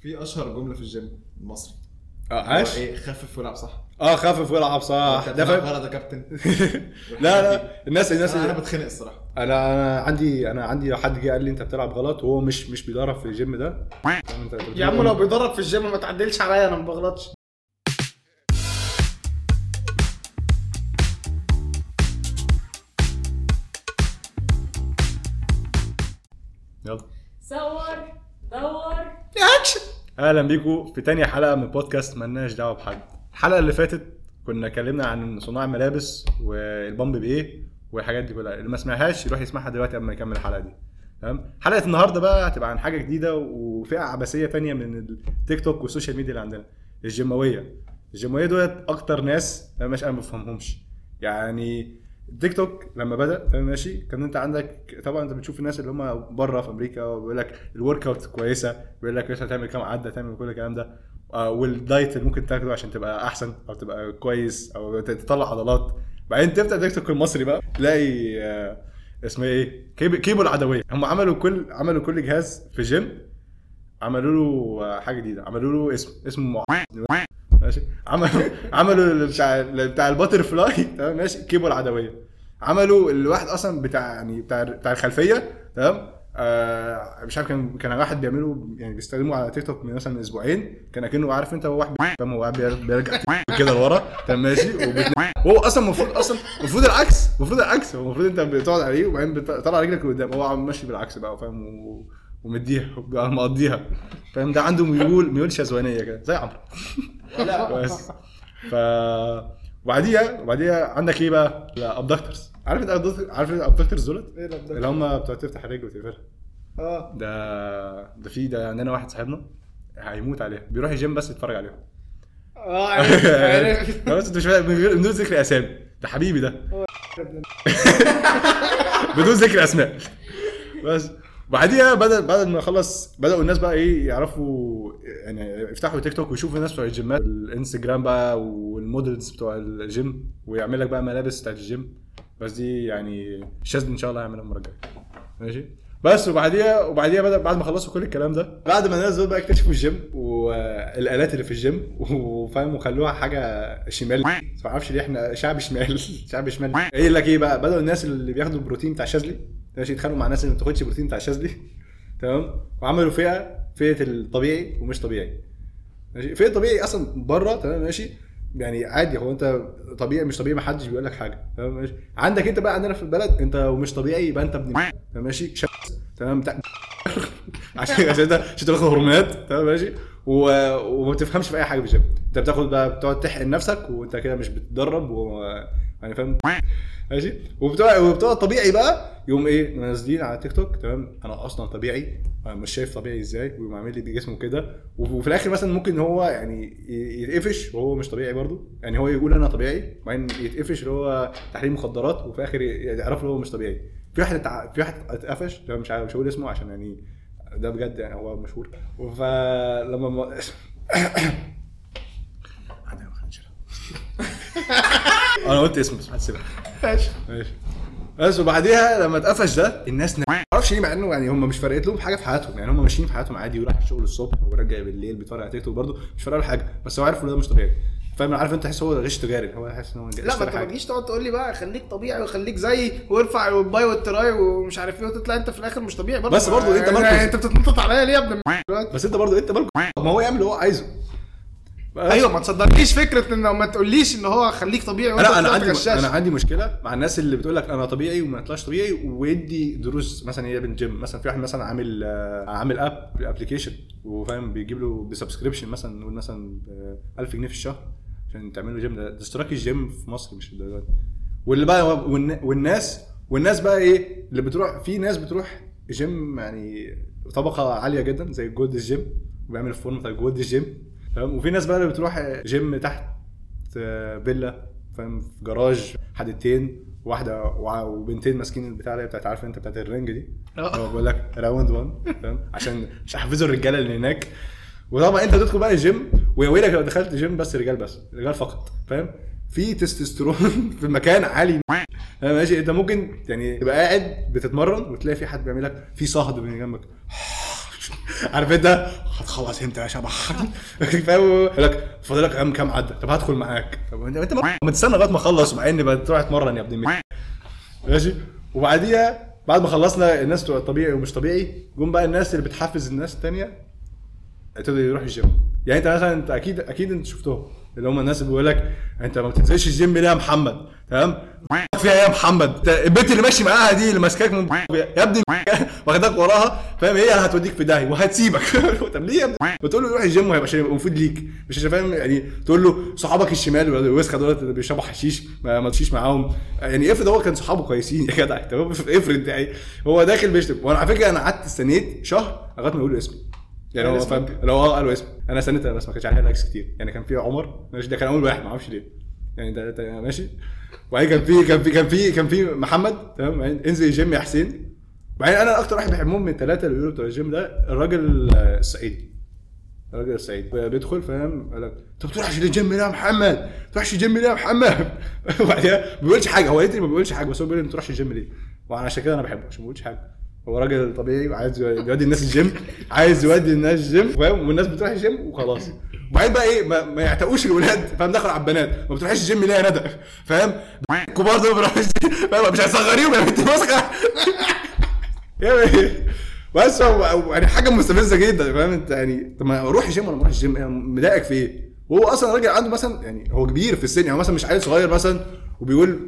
في أشهر جملة في الجيم المصري. آه هو عاش. إيه خفف والعب صح؟ آه خفف والعب صح. ده ده فاهم غلط يا كابتن. لا لا الناس الناس أنا أنا بتخنق الصراحة. أنا أنا عندي أنا عندي حد جه قال لي أنت بتلعب غلط وهو مش مش بيدرب في الجيم ده. يا عم لو بيدرب في الجيم ما تعدلش عليا أنا ما بغلطش. يلا. صور. دور. اكشن أهلا بيكم في تاني حلقة من بودكاست ملناش دعوة بحد. الحلقة اللي فاتت كنا اتكلمنا عن صناع الملابس والبامب بإيه والحاجات دي كلها. اللي ما سمعهاش يروح يسمعها دلوقتي قبل ما يكمل الحلقة دي. تمام؟ حلقة النهارده بقى هتبقى عن حاجة جديدة وفئة عبثيه تانية من التيك توك وال social media اللي عندنا. الجيماوية. الجيماوية دولت أكتر ناس أنا مش أنا ما بفهمهمش. يعني التيك توك لما بدأ ماشي؟ كان انت عندك طبعا انت بتشوف الناس اللي هم بره في أمريكا وبيقول لك ال workout كويسة بيقول لك مثلا تعمل كام عدة تعمل كل الكلام ده. آه، وال diet اللي ممكن تاخده عشان تبقى أحسن أو تبقى كويس أو تطلع عضلات. بعدين تفتح تيك توك المصري بقى تلاقي آه، اسمه إيه؟ كيب- كيبو العدوية. هم عملوا كل عملوا كل جهاز في جيم عملوا له آه، حاجة جديدة عملوا له اسم اسمه ماشي. عملوا عملوا بتاع بتاع ال butterfly. تمام ماشي. كيبو العدويه عملوا الواحد أصلا بتاع يعني بتاع بتاع الخلفية. تمام؟ آه مش عارف كان كان واحد بيعمله يعني بيستخدمه على تيك توك من مثلا أسبوعين. كان أكنه عارف أنت هو واحد فاهم هو بيرجع كده لورا. تمام ماشي. وهو أصلا المفروض أصلا المفروض العكس. المفروض العكس. هو المفروض أنت بتقعد عليه وبعدين بتطلع رجلك لقدام. هو عم ماشي بالعكس بقى فاهم؟ ومديها مقضيها. فاهم؟ ده عنده ميول ميول شذوانيه كده. زي عمرو. بس. ف وبعديها وبعديها عندك إيه بقى؟ ال abductors عارف ال abductors عارف ال abductors دولت؟ إيه ال abductor؟ اللي هم بتوع تفتح الرجل وتقفلها. آه. ده ده في ده عندنا واحد صاحبنا هيموت عليها. بيروح الجيم بس يتفرج عليهم آه عرفت- عرفت. بس انت مش فاهم- من غير بدون ذكر أسامي. ده حبيبي ده. بدون ذكر أسماء. بس. بعديها بدأ بعد ما خلص بدأوا الناس بقى إيه يعرفوا يعني يفتحوا تيك توك ويشوفوا الناس بتوع الجيمات الإنستجرام بقى وال models بتوع الجيم ويعمل لك بقى ملابس بتاعت الجيم. بس دي يعني الشاذلي إن شاء الله هيعملها المرة الجاية. ماشي؟ بس وبعديها وبعديها بدأ بعد ما خلصوا كل الكلام ده بعد ما الناس دول بقى اكتشفوا الجيم والآلات اللي في الجيم وفاهم وخلوها حاجة شمال. ما أعرفش ليه إحنا شعب شمال شعب شمال. قايل لك إيه بقى؟ بدأوا الناس اللي بياخدوا البروتين بتاع الشاذلي ماشي يتخانقوا مع الناس اللي ما بتاخدش بروتين بتاع الشاذلي. تمام؟ وعملوا فئة فئة الطبيعي ومش طبيعي. ماشي؟ فئة الطبيعي أصلا بره تمام؟ ماشي؟ يعني عادي هو أنت طبيعي مش طبيعي ما حدش بيقول لك حاجة. تمام؟ ماشي؟ عندك أنت بقى عندنا في البلد أنت ومش طبيعي يبقى أنت ابن ماشي؟ تمام؟ بتاع عشان عشان أنت عشان تاخد هرمونات. تمام؟ ماشي. وما تفهمش في أي حاجة في الجيم. أنت بتاخد بقى بتقعد تحقن نفسك وأنت كده مش بتتدرب. يعني فاهم؟ ماشي. وبتوع وبتوع الطبيعي بقى يقوم إيه؟ نازلين على تيك توك تمام؟ أنا أصلا طبيعي أنا مش شايف طبيعي إزاي ويقوم عامل لي بجسمه كده. وفي الآخر مثلا ممكن هو يعني يتقفش وهو مش طبيعي برضه. يعني هو يقول أنا طبيعي وبعدين يتقفش اللي هو تحريم مخدرات وفي الآخر يعرف إن هو مش طبيعي. في واحد في واحد اتقفش ده مش عارف مش هقول اسمه عشان يعني ده بجد يعني هو مشهور. فلما ما... عندنا خنجرة. أنا قلت اسمه بس هتسيبها ماشي. ماشي. بس وبعديها لما اتقفش ده الناس ما أعرفش ليه مع إنه يعني هم مش فارقت لهم حاجة في حياتهم. يعني هم ماشيين في حياتهم عادي وراح الشغل الصبح ورجع بالليل بيتفرج على تيك توك برضه مش فارق له حاجة. بس هو عارف ان ده مش طبيعي. فاهم؟ عارف أنت تحس هو غش تجاري. هو حاسس إن هو لا ما أنت ما تجيش تقعد تقول لي بقى خليك طبيعي وخليك زيي وارفع ال bi وال tri ومش عارف إيه وتطلع أنت في الآخر مش طبيعي. برضه بس برضه أنت يعني مركز. أنت بتتنطط عليا ليه يا ابن بس أنت برضه أنت طب ما هو يعمل اللي هو عايزه. أيوه ما تصدقنيش فكرة إن ما تقوليش إن هو خليك طبيعي وأنت أنا أنا عندي غشاش. أنا عندي مشكلة مع الناس اللي بتقول لك أنا طبيعي وما يطلعش طبيعي ويدي دروس مثلا هي بالجيم مثلا في واحد مثلا عامل آه، عامل app application وفاهم بيجيب له ب subscription مثلا نقول مثلا ب 1000 جنيه في الشهر عشان تعمل له جيم ده اشتراك الجيم في مصر مش الدرجات دي. واللي بقى والن- والناس والناس بقى إيه اللي بتروح في ناس بتروح جيم يعني طبقة عالية جدا زي جولد الجيم وبيعمل ال form بتاع جولد الجيم تمام وفي ناس بقى اللي بتروح جيم تحت فيلا فاهم؟ في جراج حدتين واحدة وبنتين ماسكين البتاع اللي بتاعت عارف انت بتاعت ال ring دي؟ آه. هو بقول لك round 1 فاهم؟ عشان مش يحفزوا الرجالة اللي هناك. وطبعا انت تدخل بقى الجيم ويا ويلك لو دخلت جيم بس رجال بس رجال فقط فاهم؟ في تستوستيرون في المكان عالي. فاهم ماشي. انت ممكن يعني تبقى قاعد بتتمرن وتلاقي في حد بيعمل لك في صهد من جنبك. عارف انت؟ هتخلص إمتى يا شبح لك فاضل لك كام كام عدى طب هدخل معاك. طب انت ما تستنى لغاية ما اخلص مع اني بتروح اتمرن يا ابن ماشي؟ وبعديها بعد ما خلصنا الناس طبيعي ومش طبيعي جم بقى الناس اللي بتحفز الناس التانية ابتدوا يروحوا الجيم. يعني انت مثلا انت أكيد أكيد انت شفتهم. اللي هم الناس اللي بيقول لك أنت ما بتنزلش الجيم ليه يا محمد؟ تمام؟ فيها يا محمد. البنت اللي ماشي معاها دي اللي ماسكاك من يا ابني واخداك وراها. فاهم؟ هي هتوديك في داهية وهتسيبك. طب ليه يا ابني؟ بتقول له روح الجيم وهيبقى مفيد ليك. مش عشان فاهم؟ يعني تقول له صحابك الشمال والوسخه دول اللي بيشربوا حشيش ما تمشيش معاهم. يعني افرض هو كان صحابه كويسين يا جدع. انت افرض يعني هو داخل بيشتم. وأنا على فكرة أنا قعدت استنيت شهر لغاية ما يقولوا اسمي. يعني هو فاهم؟ لو هو قالوا اسمي أنا استنيت بس ما كانش عليها likes كتير. يعني كان في عمر ماشي ده كان أول واحد ما أعرفش ليه. يعني ده, ده ماشي. وبعدين كان في كان في كان في كان في محمد تمام؟ انزل الجيم يا حسين. وبعدين أنا أكتر واحد بحبهم من الثلاثه اللي بيقولوا بتوع الجيم ده الراجل آه، الصعيدي. الراجل الصعيدي. بيدخل فاهم؟ قال لك انت ما بتروحش الجيم ليه يا محمد؟ ما بتروحش الجيم ليه يا محمد؟ وبعدين ما بيقولش حاجة. هو ما بيقولش حاجة بس هو بيقول لي ما بتروحش الجيم ليه؟ وعشان كده أنا بحبه عشان ما بيقولش حاجة. هو راجل طبيعي وعايز يودي الناس الجيم عايز يودي الناس الجيم فاهم؟ والناس بتروح الجيم وخلاص. وبعدين بقى إيه؟ ما, ما يعتقوش الولاد فاهم؟ دخلوا على البنات. ما بتروحش الجيم ليه يا ندى فاهم؟ الكبار دول ما بيروحوش فاهم؟ مش هتصغريهم يا بنت مسخة. بس هو يعني حاجة مستفزة جدا فاهم؟ انت يعني طب ما أروح الجيم ولا ما أروحش الجيم يعني مضايقك في إيه؟ وهو أصلا راجل عنده مثلا يعني هو كبير في السن يعني مثلا مش عيل صغير مثلا وبيقول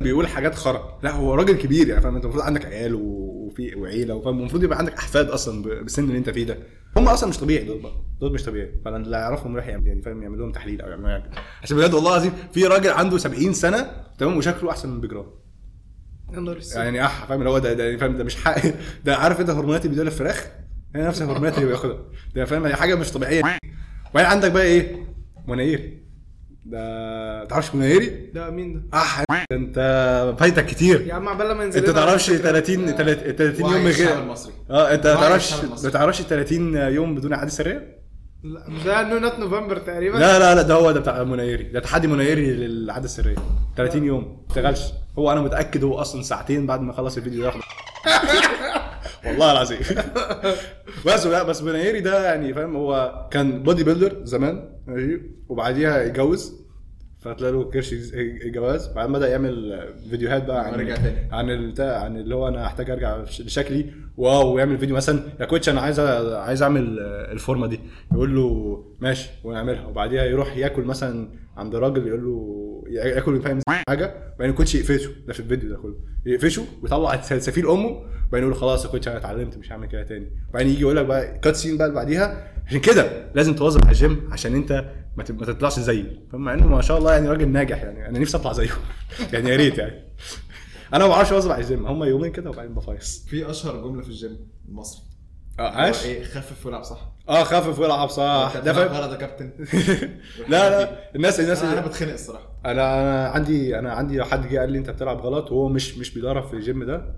بيقول حاجات خرا. لا هو راجل كبير يعني فاهم؟ انت المفروض عندك عيال و- وفي وعيلة وفاهم المفروض يبقى عندك أحفاد أصلا بالسن اللي أنت فيه ده. هم أصلا مش طبيعي دول بقى. دول مش طبيعي. فأنا اللي أعرفهم يعمل يعني فاهم يعمل لهم تحليل أو يعمل حاجة. عشان بجد والله العظيم في راجل عنده 70 سنة تمام وشكله أحسن من بيج رامي يا نهار أسود. يعني أح فاهم اللي هو ده, ده يعني فاهم ده مش حق ده عارف أنت هرمونات اللي بيديها الفراخ؟ هي نفس الهرمونات اللي بياخدها. ده فاهم حاجة مش طبيعية. وبعدين عندك بقى إيه؟ مناير ده تعرفش منايري ده مين ده؟ اح ده انت فايتك كتير. يا عم عبال ما ينزل انت تعرفش على فكرة. 30 30 يوم من غير المصري. آه انت تعرفش. ما تعرفش 30 يوم بدون اعاده سرية؟ لا مش ده نو نوت نوفمبر تقريبا. لا لا لا ده هو ده بتاع منايري ده تحدي منايري للعاده السرية. 30 يوم. ما اشتغلش هو أنا متأكد هو أصلا ساعتين بعد ما خلص الفيديو ده ياخد والله العظيم. بس لا بس منايري ده يعني فاهم هو كان bodybuilder زمان ماشي؟ وبعديها اتجوز فتلاقي له كرش الجواز بعدين بدأ يعمل فيديوهات بقى عن رجع تاني. عن البتاع عن اللي هو أنا هحتاج أرجع لشكلي wow ويعمل فيديو مثلا يا كوتش أنا عايز عايز أعمل الفورمة دي. يقول له ماشي ونعملها. وبعديها يروح ياكل مثلا عند راجل يقول له ياكل فاهم حاجة بعدين الكوتش يقفشه. ده في الفيديو ده كله. يقفشه ويطلع سنسفيل أمه بعدين يقول خلاص يا كوتش أنا اتعلمت مش هعمل كده تاني. بعدين يجي يقول لك بقى cutscene بقى اللي بعديها عشان كده لازم تواظب على الجيم عشان أنت ما تطلعش زيي فاهم مع إنه ما شاء الله يعني راجل ناجح يعني. أنا نفسي أطلع زيه. يعني يا ريت يعني. أنا ما بعرفش أواظب على الجيم. هم يومين كده وبعدين بفايص. في أشهر جملة في الجيم؟ المصري. آه عاش إيه خفف والعب صح؟ آه خفف والعب صح. انت ده فاهم غلط يا كابتن. لا لا الناس الناس أنا أنا بتخنق الصراحة. أنا أنا عندي أنا عندي حد جه قال لي أنت بتلعب غلط وهو مش مش بيدرب في الجيم ده.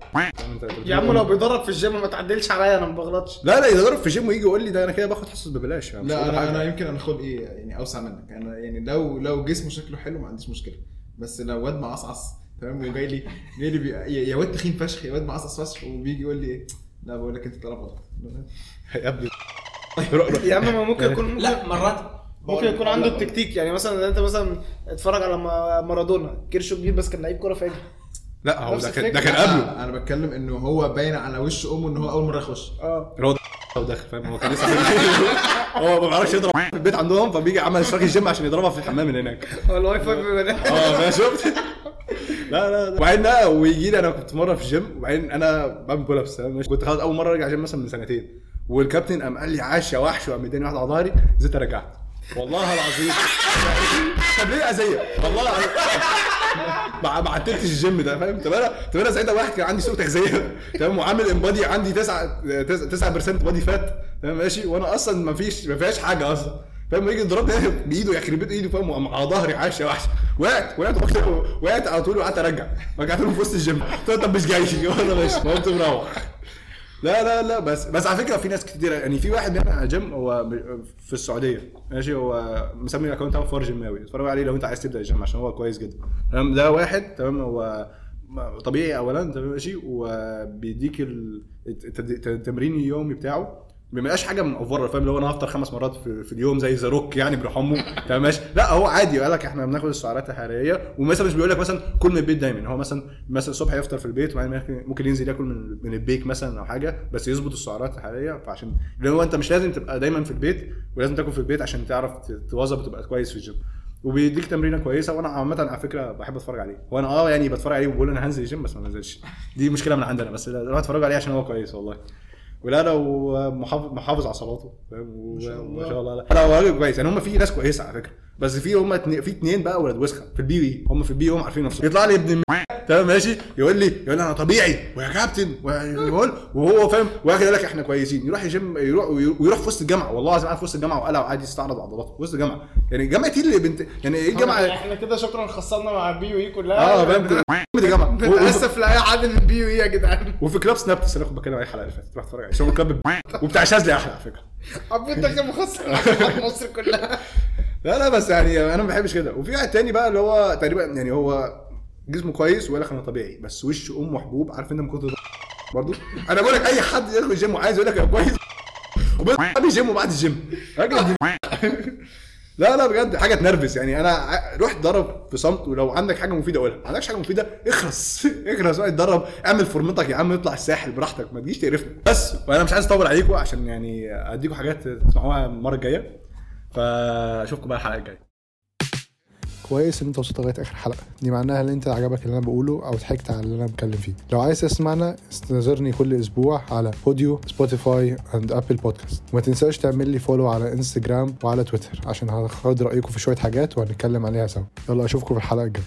يا عم لو بيدرب في الجيم ما تعدلش عليا أنا ما بغلطش. لا لا يدرب في الجيم ويجي يقول لي ده أنا كده باخد حصص ببلاش يعني لا أنا. أنا يمكن أنا خلقي يعني أوسع منك. أنا يعني لو لو جسمه شكله حلو ما عنديش مشكلة. بس لو واد معصعص تمام؟ وجاي لي جاي لي يا واد تخين فشخ يا واد معصعص فشخ وبيجي يقول لي إيه؟ لا بقول لك انت بتلعب غلط. يا ابني. يا عم ما ممكن يكون لا مرات ممكن يكون عنده التكتيك. يعني مثلا أنت مثلا اتفرج على ما- مارادونا كرشه كبير بس كان لعيب كورة فاجر. لا هو ده كان ده. كان قبله. أنا أنا بتكلم إنه هو باين على وش أمه إن هو أول مرة يخش. آه. اللي هو داخل فاهم؟ هو كان لسه هو ما بيعرفش يضرب في البيت عندهم فبيجي عمل اشتراك الجيم عشان يضربها في الحمام من هناك. هو الواي فاي آه. ما شفت؟ لا لا وبعدين لا ويجي لي أنا كنت مرة في الجيم وبعدين أنا بعمل pull ups كنت خلاص أول مرة أرجع جيم مثلا من سنتين. والكابتن قام قال لي عاش يا وحش وقام مداني واحدة على ظهري نزلت رجعت. والله العظيم. طب ليه أذية؟ والله ما عدلتش الجيم ده فاهم؟ طب أنا طب أنا ساعتها واحد كان عندي سوء تغذية تمام؟ وعامل InBody عندي 9 9% body fat تمام؟ ماشي؟ وأنا أصلا ما فيش ما فيهاش حاجة أصلا. فاهم؟ يجي يضربني بإيده يخرب بيت إيده فاهم؟ على ظهري عاش وحش. وقعت وقعت وقعت- على طول وقعدت أرجع. رجعت له في وسط الجيم. قلت طب مش جاي. ولا ماشي. قمت مروح. لا لا لا بس بس على فكرة في ناس كتير يعني في واحد على جيم هو في السعودية. ماشي؟ هو مسمي ال account بتاعه فار جيماوي. اتفرج عليه لو أنت عايز تبدأ الجيم عشان هو كويس جدا. تمام؟ ده واحد تمام؟ هو طبيعي اولا تمام؟ ماشي؟ وبيديك ال- الت- الت- التمرين اليومي بتاعه. ما بيبقاش حاجة مأفوره فاهم؟ اللي هو أنا هفطر خمس مرات في, في اليوم زي The Rock يعني بيروح امه تمام ماشي؟ لا هو عادي. قال لك إحنا بناخد السعرات الحرارية ومثلا مش بيقول لك مثلا كل من البيت دايما. هو مثلا مثلا الصبح يفطر في البيت وبعدين ممكن- ينزل ياكل من من البيك مثلا أو حاجة بس يظبط السعرات الحرارية. فعشان اللي هو أنت مش لازم تبقى دايما في البيت ولازم تاكل في البيت عشان تعرف ت- تواظب وتبقى كويس في الجيم. وبيديك تمرينة كويسة. وأنا عامة على فكرة بحب أتفرج عليه. وأنا آه يعني بتفرج عليه وبقول أنا هنزل الجيم بس ما بنزلش. دي مشكلة من عندنا بس اتفرج عليه عشان هو كويس والله. ولا لو محافظ محافظ على صلاته فاهم؟ و- شاء الله. ما شاء الله. لا. لا هو راجل كويس. يعني هم في ناس كويسة على فكرة. بس في هم اتنين في اتنين بقى ولاد وسخة. في ال BUE. هم في البي هم عارفين نفسهم. يطلع لي ابن تمام ماشي؟ يقول لي يقول لي أنا طبيعي ويا كابتن ويقول وهو فاهم. واخد يقول لك إحنا كويسين. يروح يجيم يروح ويروح في وسط الجامعة. والله العظيم قاعد في وسط الجامعة وقلع وقاعد يستعرض عضلاته. في وسط الجامعة. يعني جامعة إيه اللي بنت يعني إيه الجامعة؟ إحنا كده شكرا خلصنا مع ال BUE كلها. آه فاهم. دي جامعة. و- و- بنتاسف لاي حد من ال BUE يا جدعان. وفي كلاب سناب لسه كنت بتكلم عليه الحلقة اللي فاتت. تروح تتفرج عليه. شغل كلاب وبتاع شاذلي أحلى على فكرة. عبيط ده كان مخسر مصر كلها. لا لا بس يعني أنا ما بحبش كده. وفي واحد تاني بقى اللي هو تقريبا يعني هو جسمه كويس ويقول لك أنا طبيعي بس وش امه حبوب عارف أنت من كتر برضه. أنا بقول لك أي حد يدخل الجيم وعايز يقول لك أنا كويس وبيدخل الجيم وبعد الجيم. لا لا بجد حاجة تنرفز. يعني أنا روح اتدرب في صمت ولو عندك حاجة مفيدة قولها. ما عندكش حاجة مفيدة؟ اخرس. اخرس روح اتدرب اعمل فورمتك يا عم اطلع الساحل براحتك ما تجيش تقرفني. بس وأنا مش عايز أطول عليكم عشان يعني اديكم حاجات تسمعوها المرة الجاية. فأشوفكم بقى الحلقة الجاية. كويس إن أنت وصلت لغاية آخر حلقة. دي معناها إن أنت عجبك اللي أنا بقوله أو ضحكت على اللي أنا بتكلم فيه. لو عايز تسمعنا استنظرني كل أسبوع على بوديو Spotify and Apple Podcast وما تنساش تعمل لي follow على انستجرام وعلى تويتر عشان هاخد رأيكم في شوية حاجات وهنتكلم عليها سوا. يلا أشوفكم في الحلقة الجاية.